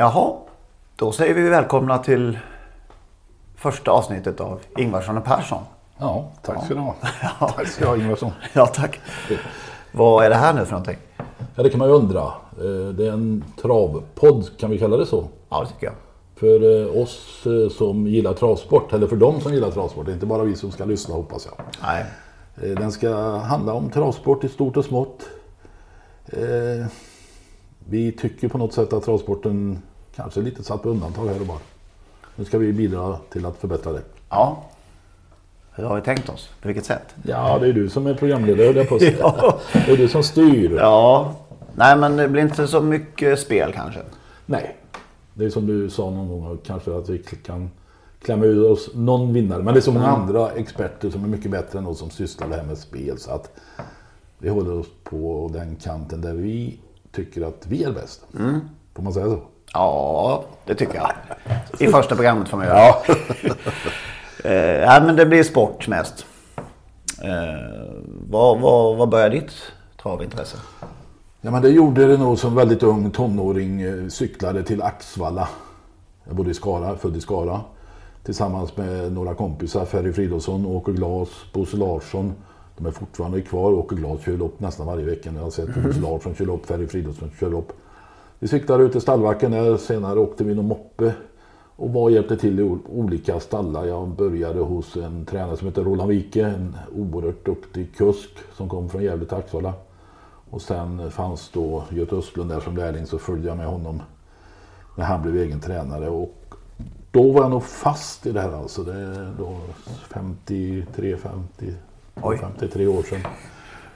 Jaha, då säger vi välkomna till första avsnittet av Ingvarsson och Persson. Ja, tack ska du ha. Tack ska du ha Ingvarsson. Ja, tack. Vad är det här nu för någonting? Ja, det kan man ju undra. Eh, Det är en travpodd, kan vi kalla det så? Ja, det tycker jag. För eh, oss eh, som gillar travsport, eller för de som gillar travsport. Det är inte bara vi som ska lyssna hoppas jag. Nej. Den ska handla om travsport i stort och smått. Vi tycker på något sätt att travsporten kanske lite satt på undantag här och bara. Nu ska vi bidra till att förbättra det. Ja. Hur har vi tänkt oss? På vilket sätt? Ja, det är du som är programledare höll jag på att säga. Ja. Det är du som styr. Ja. Nej, men det blir inte så mycket spel kanske. Nej, det är som du sa någon gång, kanske att vi kan klämma ur oss någon vinnare. Men det är så många andra experter som är mycket bättre än oss som sysslar det här med spel. Så att vi håller oss på den kanten där vi tycker att vi är bäst. Får man säga så? Ja, det tycker jag. I första programmet får man göra. Ja. Eh, men det blir sport mest. Eh, vad, vad, vad börjar ditt travintresse? ja, men det gjorde det nog som väldigt ung tonåring. eh, Cyklade till Axvalla. Jag bodde i Skara, född i Skara. Tillsammans med några kompisar, Ferry Fridolfsson, Åke Glas, Bosse Larsson. De är fortfarande kvar. Åke Glas kör lopp nästan varje vecka. Jag har sett Bosse Larsson kör lopp, Ferry Fridolfsson kör lopp. Vi cyklade ut till stallbacken där. Senare åkte vi någon moppe. Och var och hjälpte till i olika stallar. Jag började hos en tränare som heter Roland Wike. En oerhört duktig kusk som kom från Gävle till Axvalla. Och sen fanns då Göte Östlund där som lärling så följde jag med honom när han blev egen tränare. Och då var jag nog fast i det här alltså. Det är då 53, 50, Oj. 53 år sedan.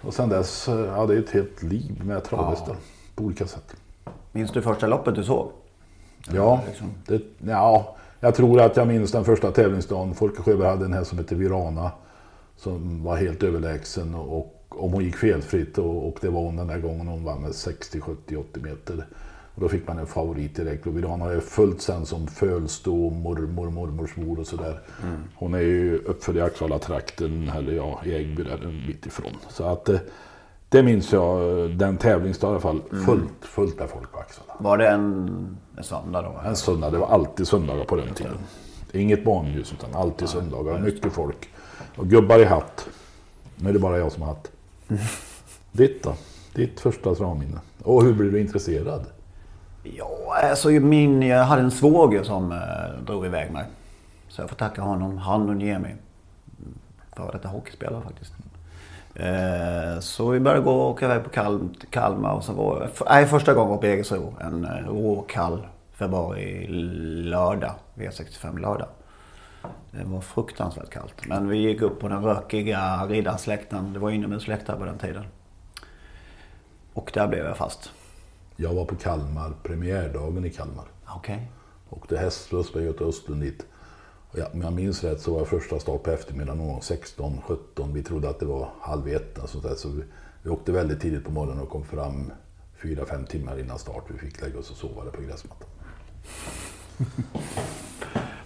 Och sen dess, ja det är ett helt liv med travhästar. På olika sätt. Minns du första loppet du såg? Ja, liksom. det, ja, jag tror att jag minns den första tävlingsdagen. Folke Sjöberg hade en häst som hette Virana. Som var helt överlägsen och om hon gick felfritt och, och det var hon den där gången hon vann med 60, 70, 80 meter. Och då fick man en favorit direkt och Virana har ju följt sen som Fölstå, mormor, mormors mor och sådär. Hon är ju uppfödd i Axvalla-trakten, eller ja, i Äggby där en bit ifrån. Så att eh, det minns jag, den tävlingsdagen i alla fall, fullt, fullt med folk på Axvalla. Var det en, en söndag då? En söndag, det var alltid söndagar på den tiden. Inget barnljus utan alltid söndagar. Mycket folk. Och gubbar i hatt. Nu är det bara jag som har hatt. Ditt då? Ditt första travminne? Och hur blev du intresserad? Ja, alltså min, jag hade en svåger som eh, drog iväg mig. Så jag får tacka honom, han och Niemi. Före detta hockeyspelare faktiskt. Eh, så vi började gå och åka iväg på Kalm, Kalmar. Och så var, nej, första gången var på Jägersro. En eh, råkall februari lördag. V65 lördag. Det var fruktansvärt kallt. Men vi gick upp på den rökiga riddarsläkten. Det var inomhusläktare på den tiden. Och där blev jag fast. Jag var på Kalmar, premiärdagen i Kalmar. Okej. Åkte hästlös med Göte Östlund dit. Jag, om jag minns rätt så var första start på eftermiddagen någon gång 16, 17. Vi trodde att det var halv ett. sånt där. Så vi, vi åkte väldigt tidigt på morgonen och kom fram 4-5 timmar innan start. Vi fick lägga oss och sova där på gräsmattan.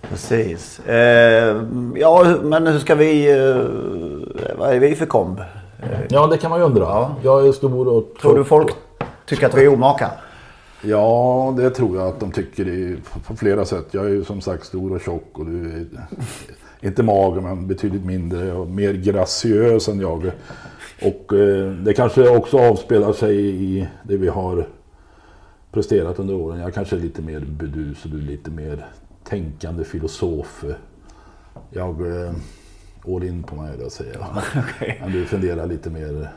Precis. Eh, ja, men hur ska vi... Eh, vad är vi för komb? Ja, det kan man ju undra. Jag är stor och Tror du folk tycker att vi är omaka? Ja, det tror jag att de tycker i, på- flera sätt. Jag är ju som sagt stor och tjock och du är inte mager men betydligt mindre och mer graciös än jag. Och eh, det kanske också avspelar sig i det vi har presterat under åren. Jag kanske är lite mer bedus och du är lite mer tänkande filosof. Jag eh, all in på mig då säger jag. Okej. Men du funderar lite mer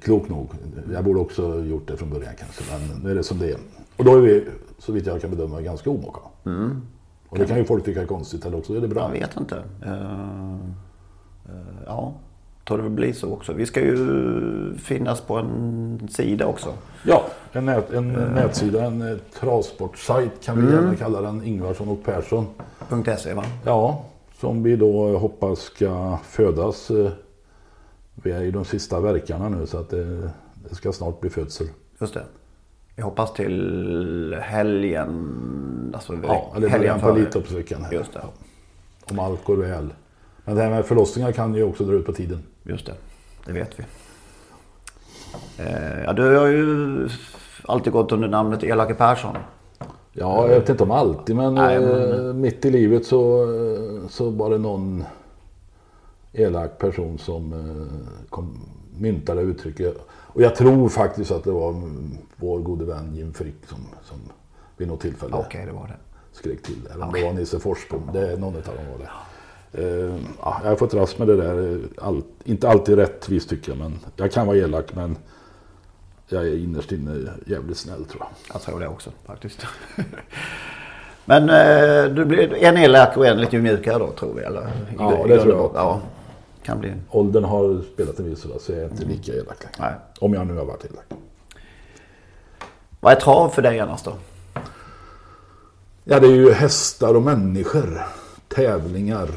klok nog. Jag borde också gjort det från början kanske. Men nu är det som det är. Och då är vi, så vitt jag kan bedöma, ganska omaka. Och det kan ju folk tycka är konstigt eller också är det bra. Jag vet inte. Eh, eh, ja. tror det blir så också. Vi ska ju finnas på en sida också. Ja, en, nät, en nätsida, en eh, travsportsajt kan vi gärna kalla den. Ingvarsson och Persson. .se va? Ja, som vi då hoppas ska födas. Vi är i de sista verkarna nu så att det, det ska snart bli födsel. Just det. Vi hoppas till helgen. Alltså Ja, eller helgen på här. Just det. Om allt går väl. Men det här med förlossningar kan ju också dra ut på tiden. Just det. Det vet vi. Eh, ja, du har ju alltid gått under namnet Elake Persson. Ja, jag vet inte om alltid men, Nej, men- eh, mitt i livet så, så var det någon elak person som eh, kom, myntade uttrycket. Och jag tror faktiskt att det var mm, vår gode vän Jim Frick som, som vid något tillfälle Okej, det var det. skrek till. Eller om det var Nisse Forsbom. Det är någon av dem var det. Eh, ja, jag har fått rast med det där. Allt, inte alltid rättvist tycker jag. Men jag kan vara elak men jag är innerst inne jävligt snäll tror jag. Jag tror det också faktiskt. Men eh, du blir en elak och en lite mjukare då tror vi eller? Ja, det tror jag. Ja, kan bli. Åldern har spelat en viss roll så jag är inte lika elak längre. Om jag nu har varit elak. Vad är trav för dig annars då? Ja, det är ju hästar och människor. Tävlingar.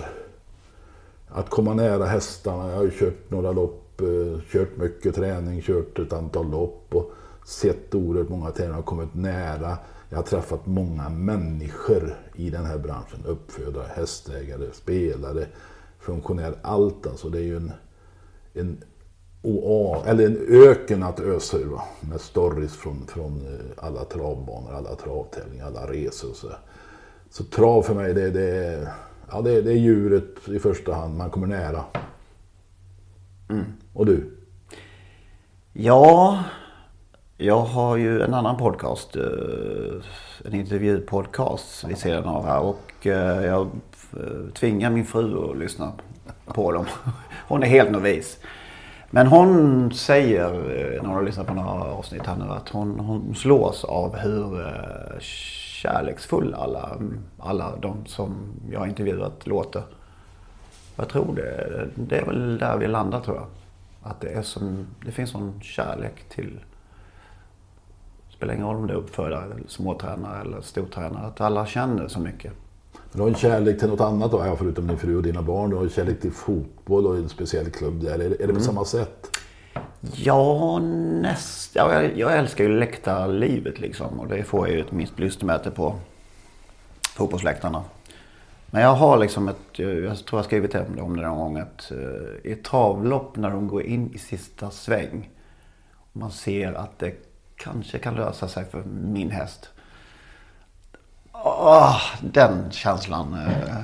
Att komma nära hästarna. Jag har ju kört några lopp, eh, kört mycket träning, kört ett antal lopp och sett oerhört många tävlingar och kommit nära. Jag har träffat många människor i den här branschen. Uppfödare, hästägare, spelare, funktionärer. Allt alltså. Det är ju en, en oa, eller en öken att ösa ur. va. Med stories från, från eh, alla travbanor, alla travtävlingar, alla resor. och Så, så trav för mig, det, det, ja, det, det är djuret i första hand. Man kommer nära. Och du? Ja, jag har ju en annan podcast. eh, En intervjupodcast vid sidan av här. Och eh, jag Eh, tvinga min fru att lyssna på dem. Hon är helt novis. Men hon säger, eh, när hon har lyssnat på några avsnitt här nu, att hon, hon slås av hur eh, kärleksfull kärleksfulla alla, alla de som jag har intervjuat låter. Jag tror det. Det är väl där vi landar tror jag. Att det, är som, det finns sån kärlek till... Det spelar ingen roll om det är uppfödare, småtränare eller stortränare. Att alla känner så mycket. Du har en kärlek till något annat då, ja, förutom din fru och dina barn. Du har en kärlek till fotboll och en speciell klubb där. Är det, är det på samma sätt? Ja, näst, ja jag, jag älskar ju läktarlivet liksom. Och det får jag ju ett minst lystmäte på fotbollsläktarna. Men jag har liksom ett, jag tror jag skrivit om det om det någon gång. Att eh, i ett travlopp när de går in i sista sväng. Man ser att det kanske kan lösa sig för min häst. Åh, den känslan. Eh,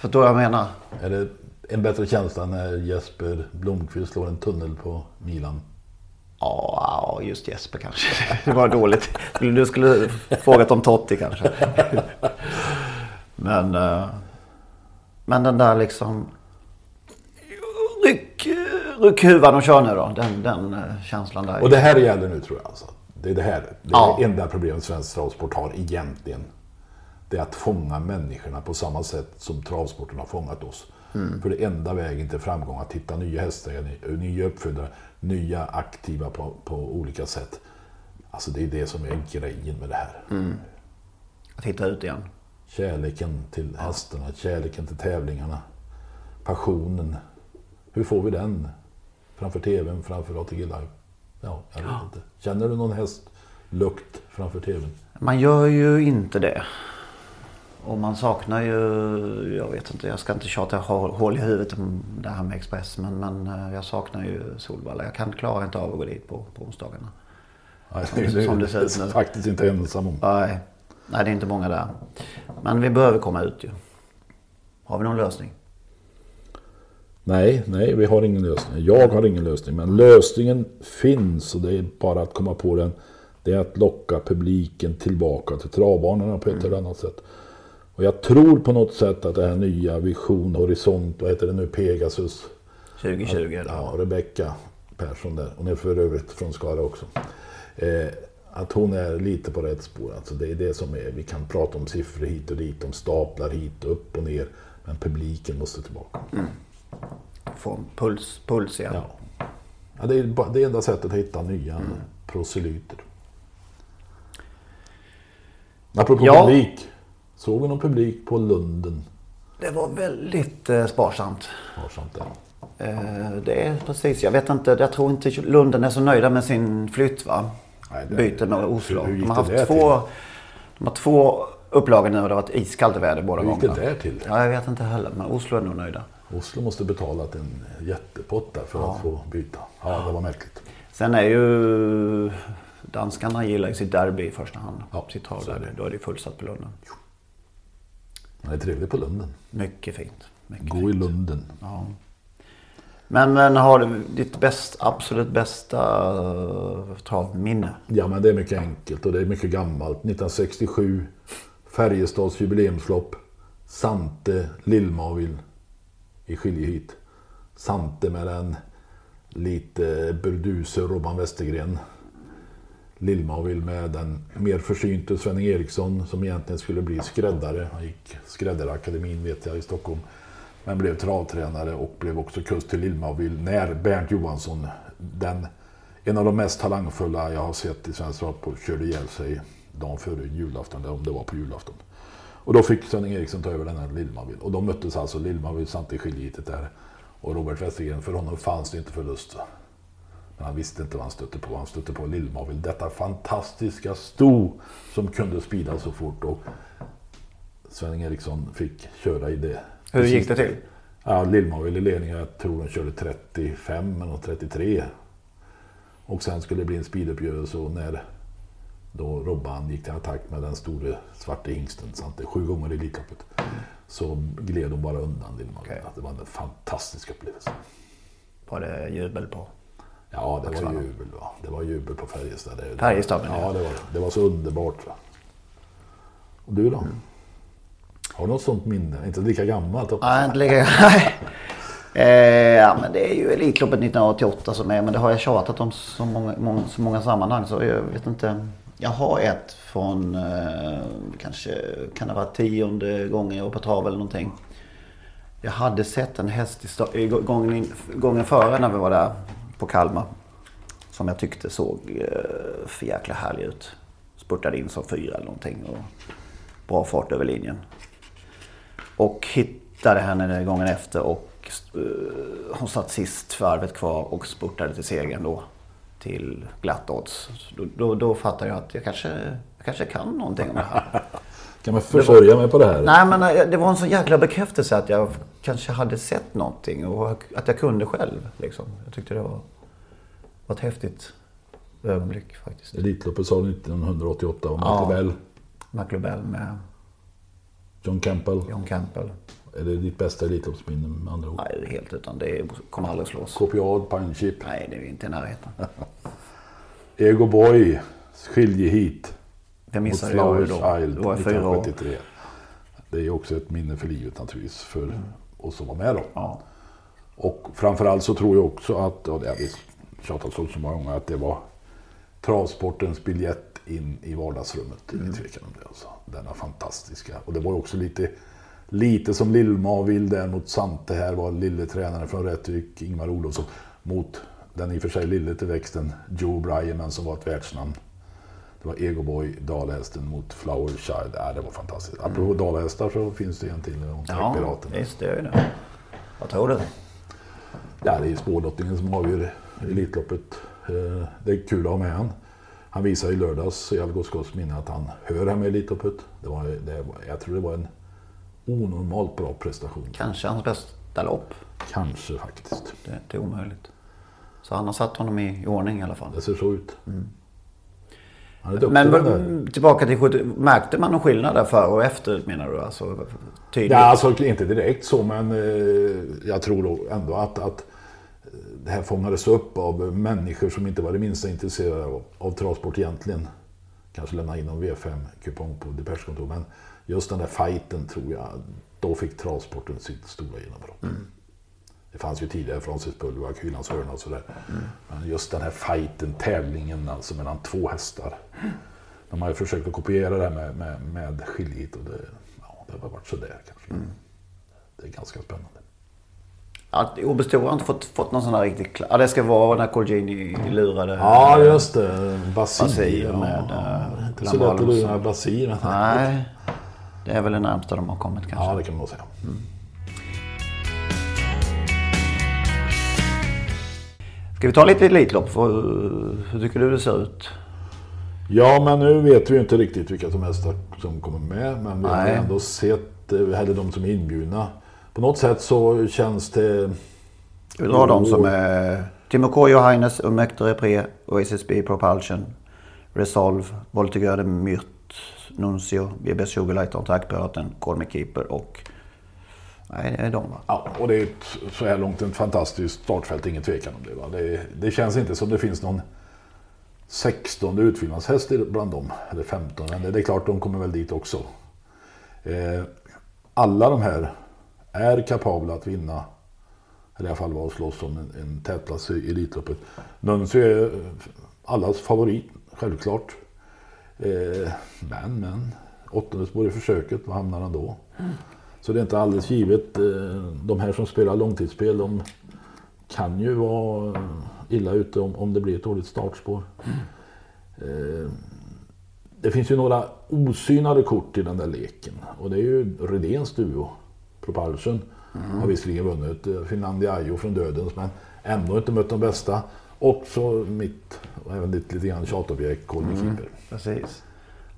förstår vad jag menar? Är det en bättre känsla när Jesper Blomqvist slår en tunnel på Milan? Ja, just Jesper kanske. Det var dåligt. Du skulle frågat om Totti kanske. Men, eh, men den där liksom... Ryck, ryck huvan och kör nu då. Den, den eh, känslan där. Och det här gäller nu tror jag. Alltså. Det är det här. Det är Ja. det enda problemet svensk travsport har egentligen. Det är att fånga människorna på samma sätt som travsporten har fångat oss. För det enda vägen till framgång att hitta nya hästägare, nya uppfödare, nya aktiva på, på olika sätt. Alltså det är det som är grejen med det här. Att hitta ut igen. Kärleken till hästarna, kärleken till tävlingarna. Passionen. Hur får vi den? Framför tvn, framför ATG Live? Ja, jag vet inte. Känner du någon hästlukt framför tvn? Man gör ju inte det. Och man saknar ju, jag vet inte, jag ska inte tjata hå- hål i huvudet om det här med Express. Men, men eh, jag saknar ju Solvalla. Jag kan klara inte av att gå dit på, på onsdagarna. Nej, Som det- som det ser ut nu. faktiskt inte ensam om. Nej, nej det är inte många där. Men vi behöver komma ut ju. Har vi någon lösning? Nej, nej, vi har ingen lösning. Jag har ingen lösning. Men lösningen finns och det är bara att komma på den. Det är att locka publiken tillbaka till travbanorna på ett eller annat sätt. Och jag tror på något sätt att det här nya Vision Horisont, vad heter det nu, Pegasus. 2020 eller? Ja, Rebecka Persson där. Hon är för övrigt från Skara också. Eh, att hon är lite på rätt spår. Alltså det är det som är. Vi kan prata om siffror hit och dit, om staplar hit och upp och ner. Men publiken måste tillbaka. få en puls, puls igen. Ja. Ja, det är det enda sättet att hitta nya proselyter. Apropå Ja. publik. Såg vi någon publik på Lunden? Det var väldigt eh, sparsamt. Sånt där. Eh, det är precis, jag vet inte, jag tror inte Lunden är så nöjda med sin flytt va? Nej, det- Byte med Oslo. Hur- hur de, har det haft två, de har två upplagor nu och det har varit iskallt väder båda Hur gick det gångerna. där till? Ja, jag vet inte heller, men Oslo är nog nöjda. Oslo måste betalat en jättepott där för att få byta. Ja, det var märkligt. Sen är ju danskarna gillar ju sitt derby i första hand. Ja, sitt travderby. Då är det fullsatt på Lunden. Men det är trevligt på Lunden. Mycket fint. Mycket Gå i fint. Lunden. Ja. Men, men har du ditt bäst, absolut bästa uh, travminne? Ja, men det är mycket enkelt och det är mycket gammalt. 1967, Färjestads jubileumslopp. Sante Lillmavil i skiljehit. Sante med den lite burduse Robban Westergren. Lillmavil med den mer försynte Sven Eriksson som egentligen skulle bli skräddare. Han gick skräddarakademin vet jag i Stockholm. Men blev travtränare och blev också kust till Lillmavil när Bernt Johansson, den, en av de mest talangfulla jag har sett i svensk travsport, körde ihjäl sig dagen före julafton, eller om det var på julafton. Och då fick Sven Eriksson ta över den här Lillmavil. Och de möttes alltså Lillmavil satt i skiljeheatet där. Och Robert Westergren, för honom fanns det inte förlust. Men han visste inte vad han stötte på. Han stötte på Lillmavil. Detta fantastiska sto som kunde spida så fort. Och Sven Eriksson fick köra i det. Hur gick det till? Ja, Lillmavil i ledning. Jag tror de körde 35 eller 33. Och sen skulle det bli en speeduppgörelse och när då Robban gick till attack med den store svarte hingsten, sant? sju gånger i Elitloppet, så gled de bara undan Lillmavil. Okej. Det var en fantastisk upplevelse. Var det jubel på? Ja, det var jubel. Va? Det var jubel på Färjestad. Det- Färjestad, Ja, det var det. Var så underbart. Va? Och du då? Har du något sånt minne? Inte lika gammalt? Nej, inte lika... eh, ja, men det är ju Elitloppet 1988 som är, men det har jag tjatat om så många, många, så många sammanhang så jag vet inte. Jag har ett från eh, kanske, kan det vara tionde gången jag var på trav eller någonting. Jag hade sett en häst i gången, gången före när vi var där på Kalmar. Som jag tyckte såg eh, för jäkla härlig ut. Spurtade in som fyra eller någonting. Och bra fart över linjen. Och hittade henne gången efter och eh, hon satt sist varvet kvar och spurtade till segern då. Till glatt odds. Då, då, då fattade jag att jag kanske, jag kanske kan någonting om det här. Kan man försörja mig på det här? Nej men eh, det var en sån jäkla bekräftelse att jag kanske hade sett någonting och att jag kunde själv. Liksom. Jag tyckte det var, var ett häftigt ögonblick faktiskt. Elitloppet sa du 1988 och Ja. Michael Bell, McLobell med John Campbell. John Campbell. Är det ditt bästa Elitloppsminne med andra ord? Nej, det är helt utan det kommer aldrig slås. Kopiad, Pine Chip. Nej, det är inte i närheten. Ego Boy, skiljehit. Det Mot missade jag ju Flowers då. Isle Det var fyra år. 1973. Det är också ett minne för livet naturligtvis för oss som var med då. Ja. Och framförallt så tror jag också att, och det har vi tjatat så så många gånger, att det var travsportens biljett in i vardagsrummet. Det är ingen tvekan om det. Alltså. Denna fantastiska. Och det var också lite, lite som Lill-Mavil där mot Sante här var lille tränaren från Rättvik, Ingmar Olofsson, mot den i och för sig lille till växten Joe Bryan, men som var ett världsnamn. Det var Egoboy, dalhästen mot Flower Child. Ja, det var fantastiskt. Apropå dalhästar så finns det en till. Ja, Piraten. visst det är det. Vad tror du? Ja, det är spårlottningen som avgör Elitloppet. Eh, Det är kul att ha med han. Han visade i lördags i Algots minne att han hör här med Elitloppet. Det var, det var, jag tror det var en onormalt bra prestation. Kanske hans bästa lopp. Kanske faktiskt. Det är inte omöjligt. Så han har satt honom i i ordning i alla fall. Det ser så ut. Duktig Men där. tillbaka till 70. Märkte man någon skillnad där före och efter menar du? Alltså tydligt? Ja, alltså inte direkt så, men eh, jag tror då ändå att, att eh, det här fångades upp av människor som inte var det minsta intresserade av, av travsport egentligen. Kanske lämna in en V5-kupong på Depeche-kontor, men just den där fighten tror jag, då fick travsporten sitt stora genombrott. Det fanns ju tidigare Francis Bullwag, Hylands hörna och sådär. Men just den här fighten, tävlingen alltså mellan två hästar. De har ju försökt att kopiera det här med, med, med skiljit och det, ja, det har varit sådär kanske. Det är ganska spännande. Att Obestor har inte fått, fått någon sån här riktigt klar... Ja, det ska vara när Colgjini lurade... Ja, just det. Basir. Basir ja. med, eh, Inte så lätt att lura Basir. Nej. Det är väl det närmsta de har kommit kanske. Ja, det kan man nog säga. Ska vi ta lite Elitlopp? Hur tycker du det ser ut? Ja, men nu vet vi ju inte riktigt vilka som helst som kommer med. Men vi har ändå sett, eh, eller de som är inbjudna. På något sätt så känns det... Vi drar de som är Timo K. Johannes, Umector Repre, Oasis B Propulsion, Resolve, Voltigöre Myrt, Nuncio, BBS Sugarlight, Attackpiraten, Call Me Keeper och... Nej, det är de va? Ja, och det är så här långt ett fantastiskt startfält, ingen tvekan om det. Va? Det, det känns inte som det finns någon 16 utfyllnadshäst bland dem, eller 15. Men det, är klart, de kommer väl dit också. Eh, alla de här är kapabla att vinna, eller i alla fall vara och slåss om en, en tätplats i Elitloppet. Nuncio är eh, allas favorit, självklart. Eh, men, men, åttonde spår i försöket, var hamnar han då? Så det är inte alldeles givet. Eh, De här som spelar långtidsspel, de kan ju vara illa ute om, om det blir ett dåligt startspår. Eh, Det finns ju några osynade kort i den där leken. Och det är ju Redéns duo, Propulsion. Har visserligen vunnit eh, Finlandiajo från Dödens men ändå inte mött de bästa. Och så mitt, och även lite, lite grann tjatobjekt, Colby Keeper. Precis.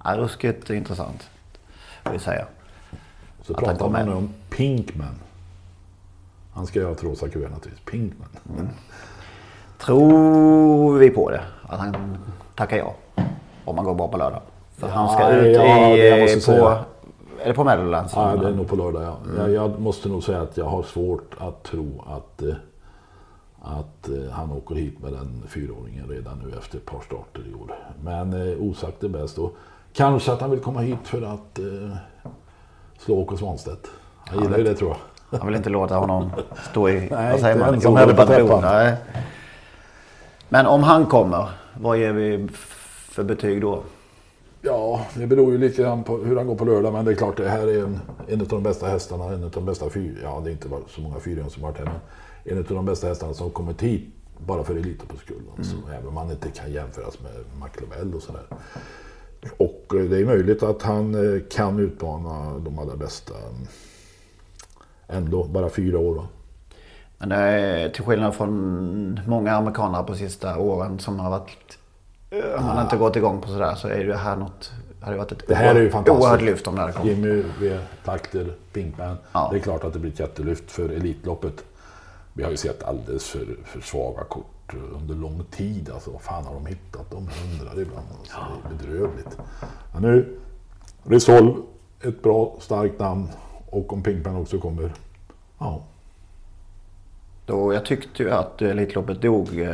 Ja, ruskigt intressant. Får vi säga. Så Att pratar man nu om Pinkman. Han ska göra ett rosa kuvert naturligtvis. Pinkman. Tror vi på det? Att han tackar ja? Om man går bra på lördag. För han ska Ja, ut ja, i... på, säga. är det på Meadowlands? Ja, det är nog på lördag ja. Jag, jag måste nog säga att jag har svårt att tro att, eh, att eh, han åker hit med den fyraåringen redan nu efter ett par starter i år. Men eh, osagt är bäst. Och kanske att han vill komma hit för att slå Åke Svanstedt. Han gillar ju det tror jag. Han vill inte låta honom stå i... Nej, vad säger man? ensam på. Nej. Men om han kommer, vad ger vi för betyg då? Ja, det beror ju lite grann på hur han går på lördag. Men det är klart, det här är en, en av de bästa hästarna. En av de bästa fyra. Ja, det är inte så många fyra som varit här. Men en av de bästa hästarna som kommit hit bara för Elitloppets skull. Alltså, Även om han inte kan jämföras med McLovell och sådär. Och eh, det är möjligt att han eh, kan utmana de allra bästa. Ändå, bara fyra år va? Men det är till skillnad från många amerikanare på sista åren som har varit... eh, Han har inte gått igång på sådär så är det här något... Hade varit ett Det här är ju fantastiskt. oerhört lyft om det hade kommit. Jimmy V. Takter, Pinkman. Ja. Det är klart att det blir ett jättelyft för Elitloppet. Vi har ju sett alldeles för, för svaga kort under lång tid. Alltså, vad fan har de hittat? De undrar ibland. Alltså, Det är bedrövligt. Men nu, Resolve, ett bra, starkt namn. Och om Pinkman också kommer, ja. Då, jag tyckte ju att Elitloppet dog eh,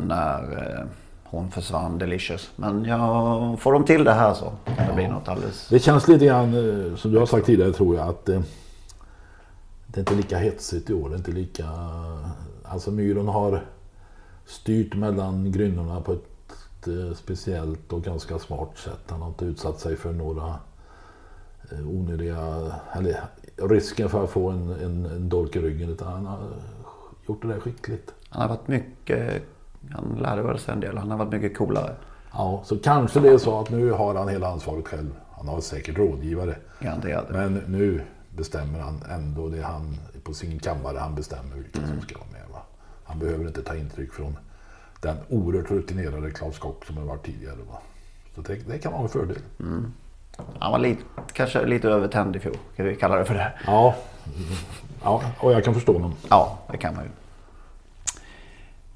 när eh, hon försvann, Delicious. Men jag får de till det här så kan det bli något alldeles... Det känns lite grann, eh, som du har sagt tidigare tror jag, att eh, det är inte lika hetsigt i år. Det är inte lika... Alltså Myron har styrt mellan grynnorna på ett eh, speciellt och ganska smart sätt. Han har inte utsatt sig för några eh, onödiga... Eller risken för att få en, en, en dolk i ryggen. Utan han har gjort det där skickligt. Han har varit mycket... Han lärde väl sig en del. Han har varit mycket coolare. Ja, så kanske det är så att nu har han hela ansvaret själv. Han har säkert rådgivare. Garanterat. Men nu bestämmer han ändå. Det han på sin kammare han bestämmer vilka Mm. som ska vara med. Han behöver inte ta intryck från den oerhört rutinerade Klaus Kock som har varit tidigare. Va? Så det, det kan vara en fördel. Han var lite, kanske lite övertänd i fjol. Kan vi kalla det för det? Ja. ja, och jag kan förstå honom. Ja, det kan man ju.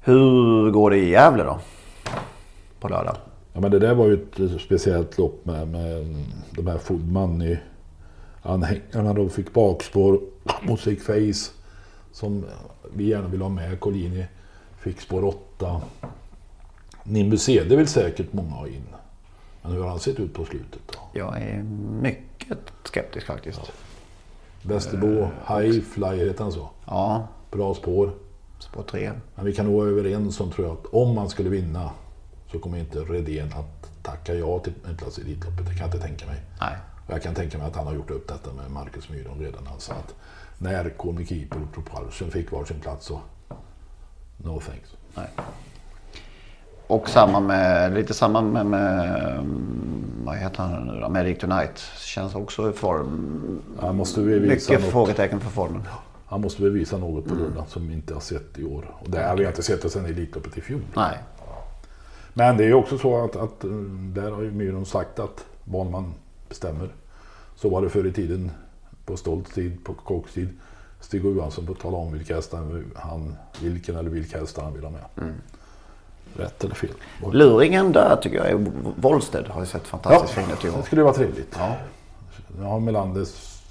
Hur går det i Gävle då? På lördag? Ja, men det där var ju ett speciellt lopp med, med de här Food Money-anhängarna. De fick bakspår mot Face som vi gärna vill ha med. Collini fick spår 8. Nimbus CD vill säkert många ha in. Men hur har han sett ut på slutet då? Jag är mycket skeptisk faktiskt. Västerbo, High Flyer heter han så. Ja, Bra spår. spår tre. Men vi kan nog vara överens om tror jag att om man skulle vinna så kommer inte Redén att tacka ja till en plats i Elitloppet. Det kan jag inte tänka mig. Nej. Och jag kan tänka mig att han har gjort upp detta med Marcus Myron redan. Sa att när Conny Keeper och Propulsion fick varsin plats och no thanks. Nej. Och samma med, lite samma med, med mm, vad heter han nu då? Medic Tonight. Känns också i form. Han måste bevisa Mycket något. frågetecken för formen. Han måste bevisa något på lördag som vi inte har sett i år. Och det har vi inte sett sedan Elitloppet i fjol. Nej. Men det är ju också så att, att eh, där har ju Myron sagt att banman bestämmer. Så var det förr i tiden på Stolts tid, på tid. Stig Johansson får tala om vilka hästar han, vilken eller vilka hästar han vill ha med. Rätt eller fel? Luringen där tycker jag är Wollsted. Har ju sett fantastiskt fin ut i det skulle vara trevligt. Ja. Nu har Melander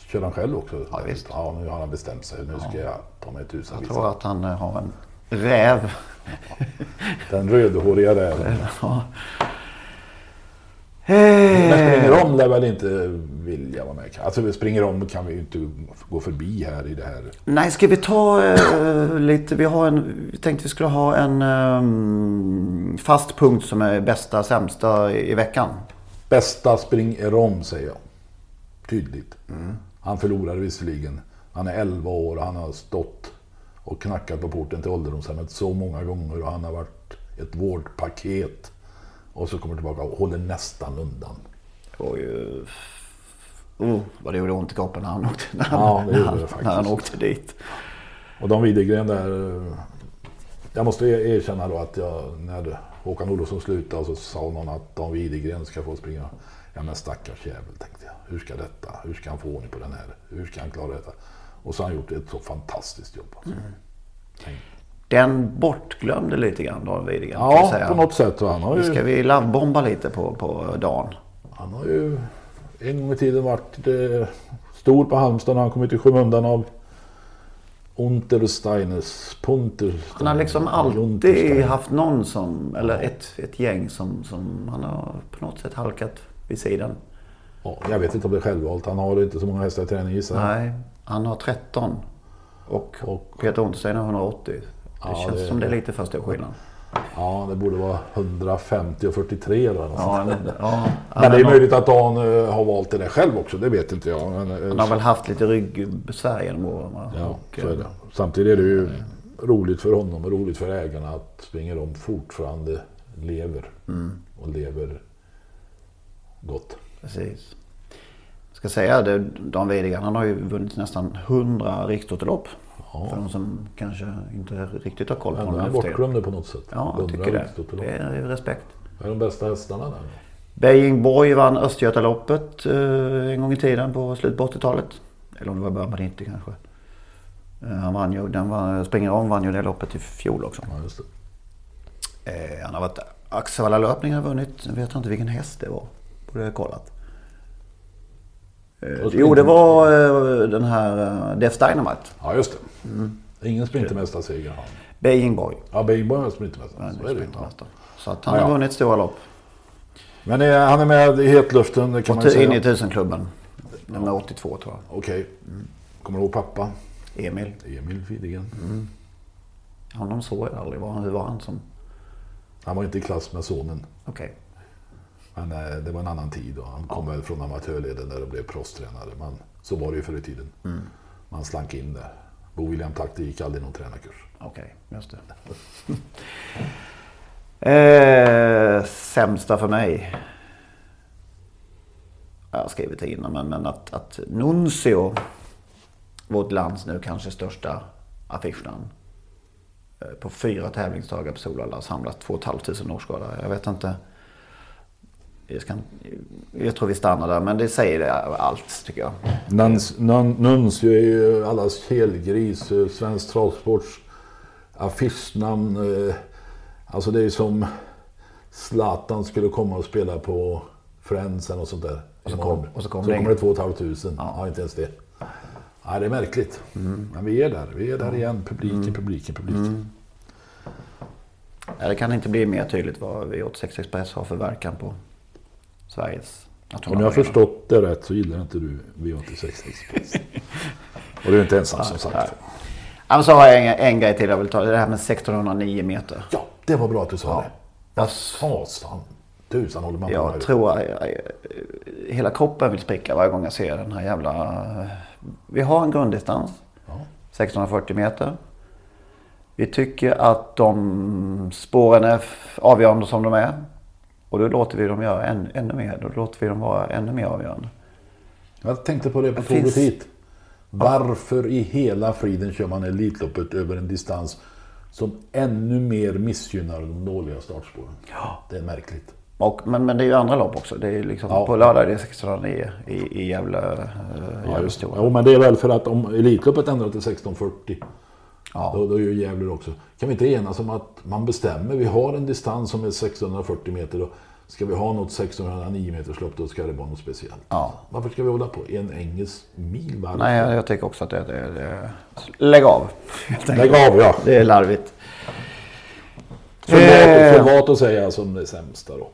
kör han själv också. Ja, visst. Ja, nu har han bestämt sig. Nu ska jag ta mig tusan Jag tror att han eh, har en räv. Den rödhåriga räven. Ja. Men Eh, springer om lär väl inte vilja vara med. Alltså vi springer om kan vi ju inte gå förbi här i det här. Nej, ska vi ta eh, lite... Vi, har en, vi tänkte vi skulle ha en ehm, fast punkt som är bästa, sämsta i, i veckan. Bästa springer om säger jag. Tydligt. Han förlorade visserligen. Han är 11 år och han har stått och knackat på porten till ålderdomshemmet så många gånger och han har varit ett vårdpaket. Och så kommer tillbaka och håller nästan undan. Ju... Oh, vad det gjorde ont i kroppen när han åkte, när Ja, det när han, när han åkte dit. Och Dan Widegren där. eh, Jag måste erkänna då att jag, när Håkan Olofsson slutade så sa någon att Dan Widegren ska få springa. Ja men stackars jävel tänkte jag. Hur ska detta? Hur ska han få ordning på den här? Hur ska han klara detta? Och så har han gjort ett så fantastiskt jobb. Alltså. Tänk. Den bortglömde lite grann Dan Widegren. Ja, på något sätt. Han har, Ska ju, vi lovebomba lite på, på Dan? han har ju en gång i tiden varit eh, stor på Halmstad när han kommit i skymundan av Untersteines. Puntersteiner. Han har liksom alltid Untersteiner. haft någon som, eller ett, ett gäng som, som han har på något sätt halkat vid sidan. Ja, jag vet inte om det är självvalt. Han har inte så många hästar i träning gissar jag. Nej, han har 13. Och, Och- Peter Unterstein har 180. Det Ja, känns det- som det är lite för stor skillnad. Ja, det borde vara 150 och 43 då. eller något Ja, sånt. men, ja, Men det är möjligt att han eh, har valt det där själv också. Det vet inte jag. Men, eh, han har väl haft lite ryggbesvär genom åren. ja, Och, så är eh, det. Samtidigt är det ju roligt för honom och roligt för ägarna att springer om fortfarande lever. Mm. Och lever gott. Precis. Jag ska säga det, Dan Widegren, han har ju vunnit nästan 100 rikstotelopp. För de som kanske inte riktigt har koll på honom han tiden. bortglömde på något sätt. Ja, jag tycker det. Det är respekt. Vad är de bästa hästarna där? Beijingborg vann Östgötaloppet eh, en gång i tiden på slutet på 80-talet. Eller om det var början på 90 kanske. Eh, han vann ju, den var, springer om vann ju det loppet i fjol också. Ja. Eh, han har varit Axevalla löpning har vunnit. Jag vet inte vilken häst det var. Borde jag ha kollat. Eh, jo, det var eh, den här eh, Death Dynamite. Ja, just det. Är Ingen sprintermästarseger han. Beijingborg. Ja, Bejborg är sprintermästare. är sprintermästare. Så att han Ja, har vunnit stora lopp. Men eh, han är med i hetluften, det kan man ju in i säga. tusenklubben. Nummer 82 tror jag. Okej. Kommer du ihåg pappa? Emil. Emil Widegren. Honom såg jag aldrig. Var- Hur var han som... Han var inte i klass med sonen. Okej. Men eh, det var en annan tid och han kom väl från amatörleden där och blev proffstränare. Men så var det ju förr i tiden. Man slank in där. Bo William Takter gick aldrig någon tränarkurs. Okej, just det. eh, sämsta för mig. Jag har skrivit det innan, men, men att, att Nuncio, vårt lands nu kanske största affischnamn. eh, På fyra tävlingsdagar på Solvalla samlat 2 500 årsskådare. Jag vet inte. Jag, ska, jag tror vi stannar där, men det säger det allt tycker jag. Nuns, Nuncio är ju allas helgris. eh, Svensk travsports affischnamn. eh, Alltså det är som Zlatan skulle komma och spela på Friends eller något sånt där. Och så kom- och så kom så det kommer det 2 500. Ja. Ja. inte ens det. Ja, det är märkligt. Men vi är där. Vi är där igen. Publiken, publiken, publiken. Ja, det kan inte bli mer tydligt vad V86 Express har för verkan på Sveriges Om jag har förstått det rätt så gillar inte du V86 Express. Och du är inte ensam som sagt. Ja, men så har jag en, en grej till jag vill ta. Det här med 1609 meter. Ja, det var bra att du sa Ja. det. Vad fasan. Tusan håller man på Jag med. tror att jag, jag, hela kroppen vill spricka varje gång jag ser den här jävla... Vi har en grunddistans. 1640 meter. Vi tycker att de spåren är avgörande som de är. Och då låter vi dem göra än, ännu mer. Då låter vi dem vara ännu mer avgörande. Jag tänkte på det på tåget finns- hit. Varför i hela friden kör man Elitloppet över en distans som ännu mer missgynnar de dåliga startspåren? Ja. Det är märkligt. Och, men, men det är ju andra lopp också. Det är liksom Ja. På lördag är det 1609 i, i Gävle. Eh, Ja, just. Jo, men det är väl för att om Elitloppet ändrar till 1640 Ja. Då, då gör Gävle det också. Kan vi inte enas om att man bestämmer, vi har en distans som är 640 meter och ska vi ha något 609 meters lopp då ska det vara något speciellt. Ja. Varför ska vi hålla på en engelsk mil? Varför? Nej, jag, jag tycker också att det, det, det... Lägg av. Lägg av ja. Det är larvigt. För Eh. att säga som det sämsta då.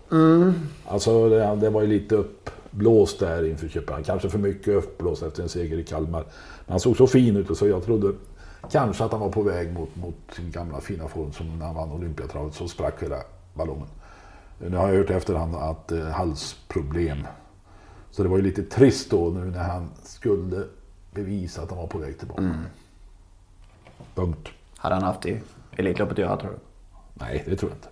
Alltså det, det var ju lite uppblåst där inför Köpenhamn. Kanske för mycket uppblåst efter en seger i Kalmar. Men han såg så fin ut och så jag trodde kanske att han var på väg mot, mot sin gamla fina form som när han vann Olympiatravet. Så sprack hela ballongen. Nu har jag hört i efterhand att eh, halsproblem. Så det var ju lite trist då nu när han skulle bevisa att han var på väg tillbaka. Punkt. Hade han haft i Elitloppet att göra tror du? Nej, det tror jag inte.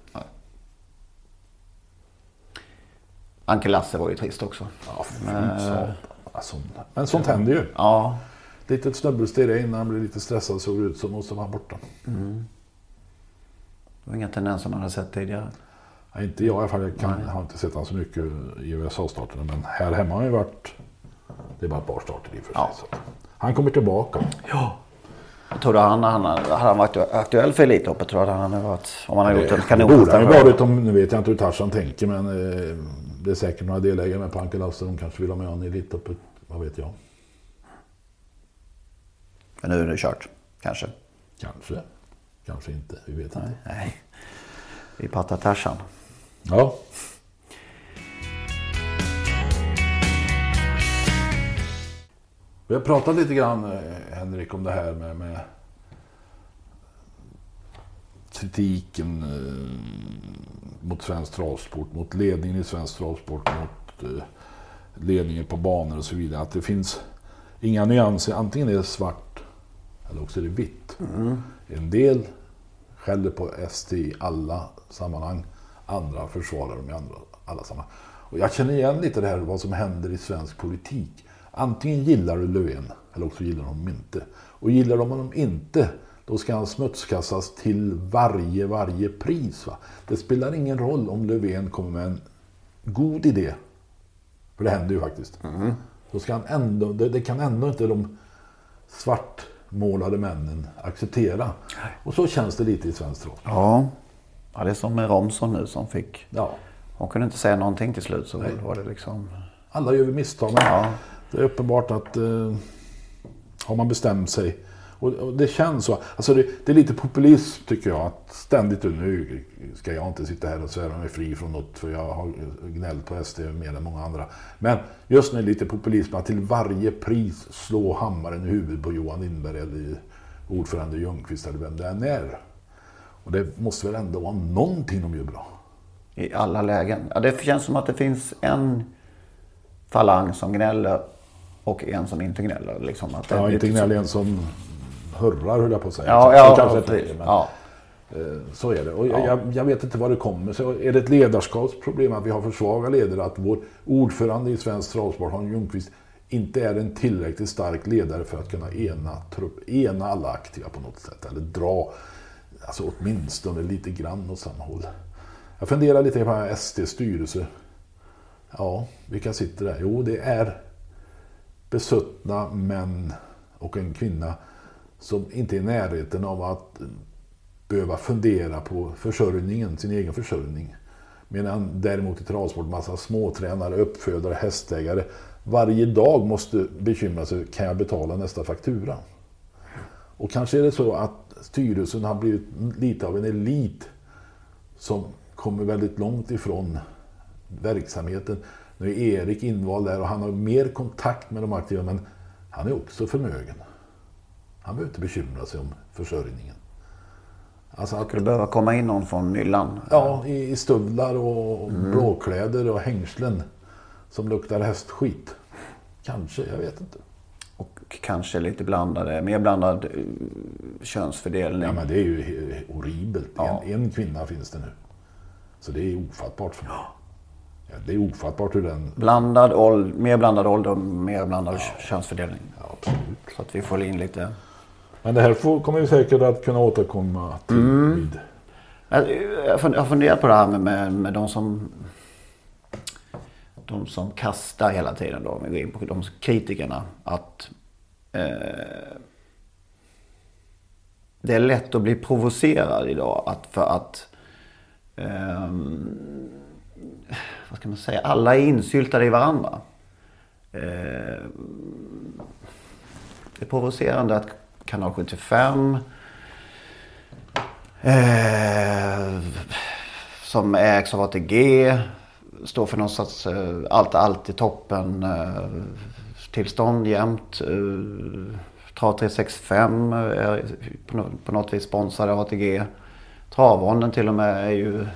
Anke Lasse var ju trist också. Ja, satan. Alltså, men sånt händer ju. Ja. Litet snubbelsteg innan han blev lite stressad såg det ut som måste vara borta. Det var inga tendenser man hade sett tidigare. Ja, inte jag i alla fall. Jag kan, har inte sett honom så mycket i USA-starterna. Men här hemma har han ju varit... Det är bara ett par starter i och för sig. Ja. Så han kommer tillbaka. Ja. Jag tror du han, han, hade han varit aktuell för Elitloppet tror jag han hade varit. Om han hade gjort en Det borde han varit om, nu vet jag inte hur Tarzan tänker men eh, det är säkert några delägare med på Anke Lasse. De kanske vill ha med honom i Elitloppet. Vad vet jag. Men nu är det kört. Kanske. Kanske. Kanske inte. Vi vet inte. Nej. Vi pratar Tarzan. Ja. Vi har pratat lite grann, eh, Henrik, om det här med, med kritiken eh, mot svensk travsport, mot ledningen i svensk travsport, mot eh, ledningen på banor och så vidare. Att det finns inga nyanser. Antingen är det svart eller också är det vitt. En del skäller på ST i alla sammanhang. Andra försvarar dem i andra, alla sammanhang. Och jag känner igen lite det här vad som händer i svensk politik. Antingen gillar du Löfven eller också gillar de inte. Och gillar de honom inte, då ska han smutskastas till varje, varje pris. Va? Det spelar ingen roll om Löfven kommer med en god idé. För det händer ju faktiskt. Då ska han ändå, det, det kan ändå inte de svartmålade männen acceptera. Och så känns det lite i svensk trav. Ja. ja. Det är som med Romson nu som fick. Ja, Hon kunde inte säga någonting till slut så var det liksom. alla gör vi misstag. Men Ja. det är uppenbart att eh, har man bestämt sig. Och, det känns så. Alltså det, det är lite populism tycker jag. Att ständigt nu ska jag inte sitta här och svära mig fri från något. För jag har gnällt på SD mer än många andra. Men just nu är det lite populism att till varje pris slå hammaren i huvudet på Johan Lindberg eller ordförande Ljungqvist eller vem det än är. Och det måste väl ändå vara någonting de gör bra. I alla lägen. Ja, det känns som att det finns en falang som gnäller och en som inte gnäller. Liksom att Ja, inte gnäll en som hurrar höll jag på att säga. Ja, Så- ja, så kanske ja, precis. men, ja. eh, Så är det. Och jag, jag, jag vet inte vad det kommer så Är det ett ledarskapsproblem att vi har för svaga ledare? Att vår ordförande i svensk travsport, Hans Ljungqvist, inte är en tillräckligt stark ledare för att kunna ena, trupp, ena alla aktiva på något sätt. Eller dra, alltså åtminstone lite grann åt samma håll. Jag funderar lite på SDs styrelse. Ja, vilka sitter där? Jo, det är besuttna män och en kvinna som inte är i närheten av att behöva fundera på försörjningen, sin egen försörjning. Medan däremot i travsport massa småtränare, uppfödare, hästägare varje dag måste bekymra sig, kan jag betala nästa faktura? Och kanske är det så att styrelsen har blivit lite av en elit som kommer väldigt långt ifrån verksamheten. Nu är Erik invald där och han har mer kontakt med de aktiva men han är också förmögen. Han behöver inte bekymra sig om försörjningen. Alltså att, Skulle behöva komma in någon från myllan. ja, i, i stövlar och blåkläder och hängslen som luktar hästskit. Kanske, jag vet inte. Och kanske lite blandade, mer blandad eh, könsfördelning. Ja, men det är ju horribelt. Ja. En, en kvinna finns det nu. Så det är ofattbart för mig. Ja, det är ofattbart hur den... Blandad ålder, mer blandad ålder och mer blandad könsfördelning. Ja, absolut. Så att vi får in lite... Men det här får, kommer vi säkert att kunna återkomma till Mm. vid. Jag har funderat på det här med, med, med de som... De som kastar hela tiden då, om vi går in på de kritikerna. Att... Eh, det är lätt att bli provocerad idag. Att för att... ehm, vad ska man säga? Alla är insyltade i varandra. Eh, det är provocerande att Kanal 75 Eh, som ägs av ATG. Står för någon sorts eh, allt, allt i toppen eh, tillstånd jämt. Eh, Trav 365 är på, på något vis sponsrad av ATG. Travronden till och med är ju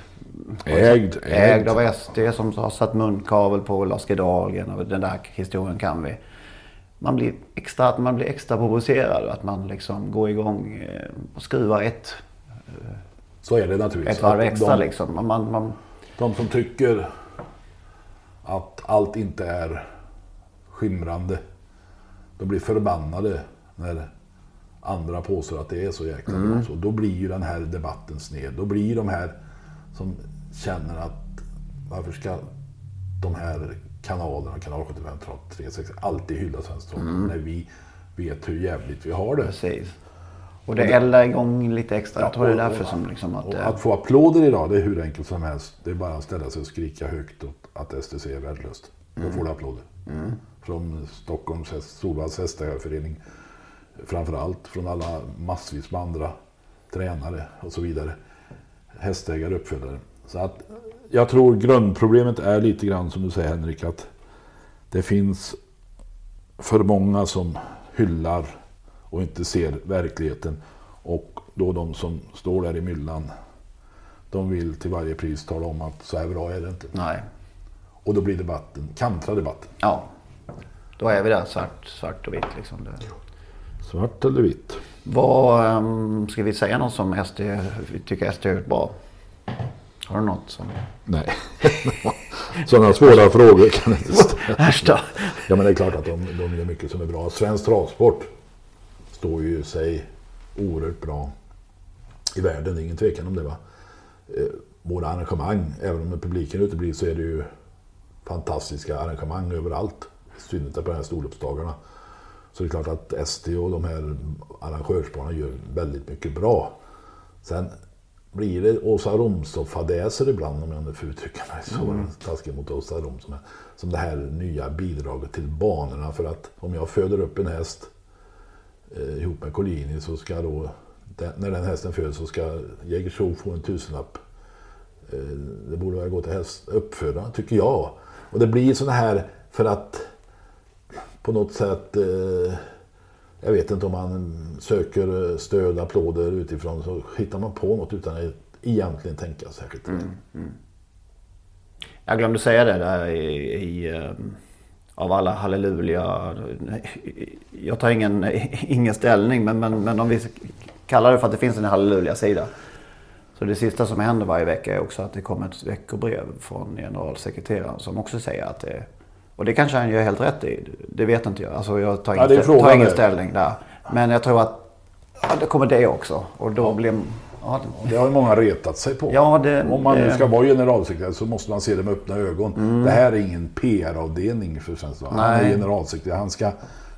Ägd. ägd av SD som har satt munkavel på Lars G Dahlgren och den där historien kan vi. Man blir extra, man blir extra provocerad att man liksom går igång eh, och skruvar ett, Så är det naturligtvis. ett varv Att extra de, liksom. Man, man, man, de som tycker att allt inte är skimrande. De blir förbannade när andra påstår att det är så jäkla Mm. bra. Så då blir ju den här debatten sned. Då blir de här som känner att varför ska de här kanalerna, kanal 75, Trav 360, alltid hylla svensk trav Mm. när vi vet hur jävligt vi har det. precis. Och det eldar igång lite extra. Jag tror det är därför som liksom att... Och eh, att få applåder idag, det är hur enkelt som helst. Det är bara att ställa sig och skrika högt åt att STC är värdelöst. Då får du applåder. Från Stockholms Solvalls hästägarförening. Framförallt från alla massvis med andra tränare och så vidare. Hästägare, uppfödare. Så att jag tror grundproblemet är lite grann som du säger Henrik att det finns för många som hyllar och inte ser verkligheten. Och då de som står där i myllan, de vill till varje pris tala om att så här bra är det inte. Nej. Och då blir debatten, kantrar debatten. Ja. Då är vi där svart, svart och vitt liksom. Det. Svart eller vitt? Vad, ehm, ska vi säga något som SD, tycker SD har gjort bra? Har du något som... Nej. Sådana svåra frågor kan jag inte ställa. Ja men det är klart att de, de gör mycket som är bra. Svensk travsport står ju sig oerhört bra i världen. Det är ingen tvekan om det. Va? Eh, våra arrangemang, även om publiken uteblir så är det ju fantastiska arrangemang överallt. I synnerhet på de här storloppsdagarna. Så det är klart att SD och de här arrangörsbarnen gör väldigt mycket bra. Sen blir det Åsa Romshoff-fadäser ibland om jag nu får uttrycka mig så taskigt mot Åsa Romshoff. men Som det här nya bidraget till banorna för att om jag föder upp en häst eh, ihop med Collini så ska då den, när den hästen föds så ska Jägersro få en tusenlapp. Eh, det borde väl gå till häst, uppfödaren tycker jag. Och det blir sådana här för att på något sätt eh, jag vet inte om man söker eh, stöd, applåder utifrån så hittar man på något utan att egentligen tänka särskilt. Mm, mm. Jag glömde säga det där i, i eh, av alla halleluja. Jag tar ingen, ingen ställning men, men, men om vi kallar det för att det finns en halleluja-sida. Så det sista som händer varje vecka är också att det kommer ett veckobrev från generalsekreteraren som också säger att det och det kanske han gör helt rätt i. Det vet inte jag. Alltså jag tar Ja, ingen, tar ingen ställning där. Men jag tror att ja, det kommer det också. Och då blir... Ja, det, Det har ju många retat sig på. Ja, det- Om man nu ska vara generalsekreterare så måste man se det med öppna ögon. Det här är ingen PR-avdelning för Svenskt. Han är generalsekreterare. Han ska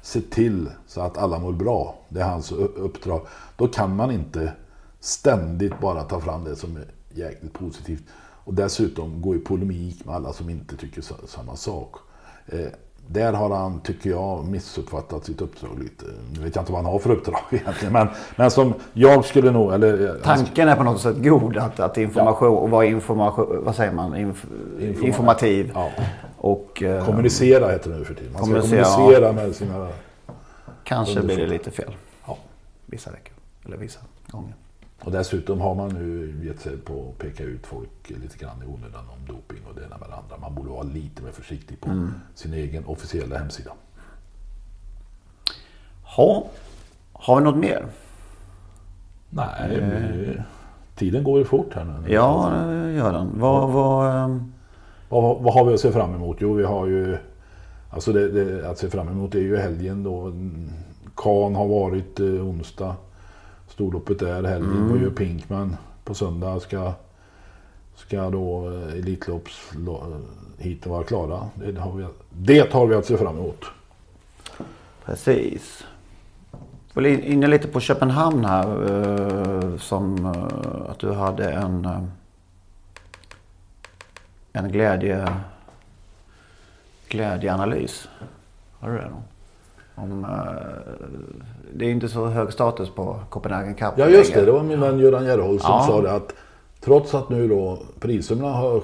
se till så att alla mår bra. Det är hans uppdrag. Då kan man inte ständigt bara ta fram det som är jäkligt positivt. Och dessutom gå i polemik med alla som inte tycker sa- samma sak. Eh, där har han, tycker jag, missuppfattat sitt uppdrag lite. Nu vet jag inte vad han har för uppdrag egentligen. Men, men som jag skulle nog... Eller, eh, han Tanken är på något sätt god att, att information och vara information, vad säger man, Inf, informativ. Ja. Och eh, Kommunicera heter det nu för tiden. Man ska Kommunicera, kommunicera med sina... kanske blir det lite fel. Ja. Vissa veckor. Eller vissa gånger. Och dessutom har man nu gett sig på att peka ut folk lite grann i onödan om doping och det ena med det andra. Man borde vara lite mer försiktig på sin egen officiella hemsida. Ha, har vi något mer? Nej, vi, tiden går ju fort här nu. Ja, det gör den. Vad, vad, ehm, Vad, vad har vi att se fram emot? Jo, vi har ju... Alltså det, det, att se fram emot är ju helgen då. Kan har varit eh, onsdag. Storloppet är helgen. Mm. Vad gör Pinkman? På söndag ska, ska då eh, Elitlopps hiten vara klara. Det har, vi, det har vi att se fram emot. precis. Jag var inne lite på Köpenhamn här. eh, Som eh, att du hade en, eh, en glädje, glädjeanalys. Har du det? Då? Om, eh, det är inte så hög status på Copenhagen Cup Ja just det, det var min vän Göran Gerhold som Ja. sa det att trots att nu då priserna har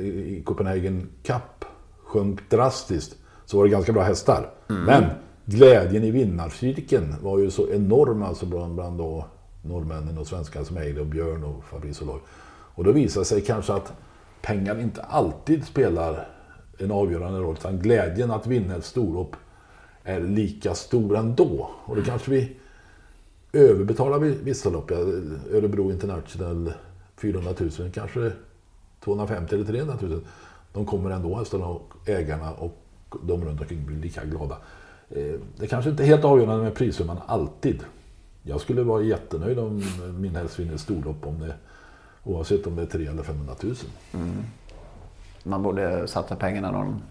i Copenhagen Cup sjönk drastiskt så var det ganska bra hästar. Men glädjen i vinnarcirkeln var ju så enorm alltså bland, bland då norrmännen och svenskarna som Eide och Björn och Fabrice Oloy. Och då visar sig kanske att pengar inte alltid spelar en avgörande roll. Utan glädjen att vinna ett storlopp är lika stor ändå. Och då kanske vi överbetalar vissa lopp. Örebro International 400 000, kanske 250 eller 300 000. De kommer ändå hästarna och ägarna och de runt omkring blir lika glada. Eh, det kanske inte är helt avgörande med prissumman alltid. Jag skulle vara jättenöjd om min häst vinner ett storlopp om det, oavsett om det är 300 eller 500 000. Mm. Man borde satsa pengarna någon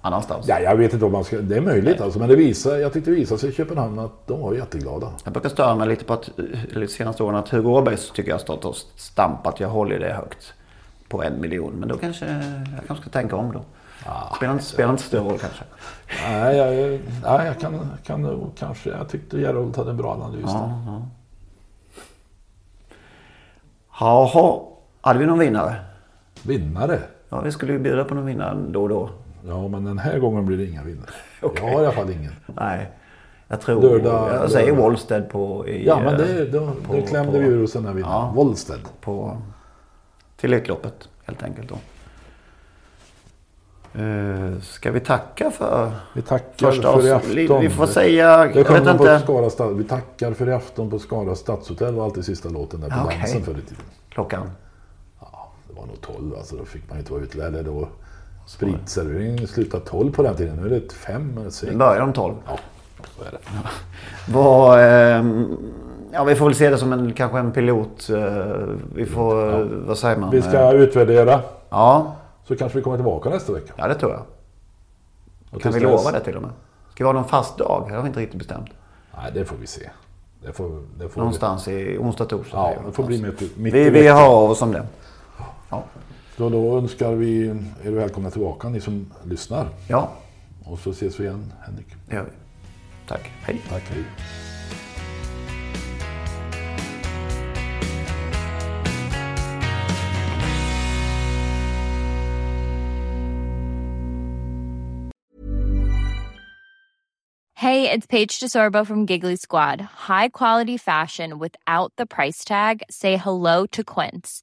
annanstans. Ja, jag vet inte om man ska, det är möjligt alltså, men det visar, jag tyckte det visade sig i Köpenhamn att de var jätteglada. Jag brukar störa mig lite på att, eller de senaste åren, att Hugo Åbergs tycker jag har stått och stampat. Jag håller det högt på en miljon. Men då kanske jag kanske ska tänka om då. spelar, inte, spelar inte större roll kanske. Nej, jag, nej, jag kan, kan nog kanske, jag tyckte Gerhold hade en bra analys. Ja, ja. Jaha, hade vi någon vinnare? Vinnare? Ja, vi skulle ju bjuda på någon vinnare då och då. Ja, men den här gången blir det inga vinnare. Okej. Jag har i alla fall ingen. Nej, jag tror... Lördag- jag säger lördag. På... I, Ja, men eh, det, då, på- det klämde på- vi ur oss den här vinnaren. Ja. Wollsted. på till Elitloppet helt enkelt då. Eh, ska vi tacka för Vi tackar första för i afton. Vi får säga, Det jag vet inte, Skara stad. Vi tackar för i afton på Skara stadshotell var alltid sista låten där på Ja, dansen förr i tiden. klockan. Ja, det var nog 12 alltså. Då fick man inte vara ute. Eller då spritserveringen slutade 12 på den tiden. Nu är det 5 eller 6. Vi börjar om 12. Ja, så är det. Vad, ehm, ja, vi får väl se det som en, kanske en pilot. eh, vi får, vad säger man? Vi ska utvärdera. Ja, Så kanske vi kommer tillbaka nästa vecka. ja det tror jag. Och Kan vi dess- lova det till och med? Ska vi ha någon fast dag? Det har vi inte riktigt bestämt. Nej, det får vi se. Det får, det får Någonstans i onsdag, torsdag. Ja, det får bli mitt, mitt Vi, vi har av oss om det. Ja. Så då önskar vi er välkomna tillbaka ni som lyssnar. ja, Och så ses vi igen Henrik. det gör vi. Tack. Hej. Tack, hej. Hey, it's Paige DeSorbo from Giggly Squad. High quality fashion without the price tag. Say hello to Quince.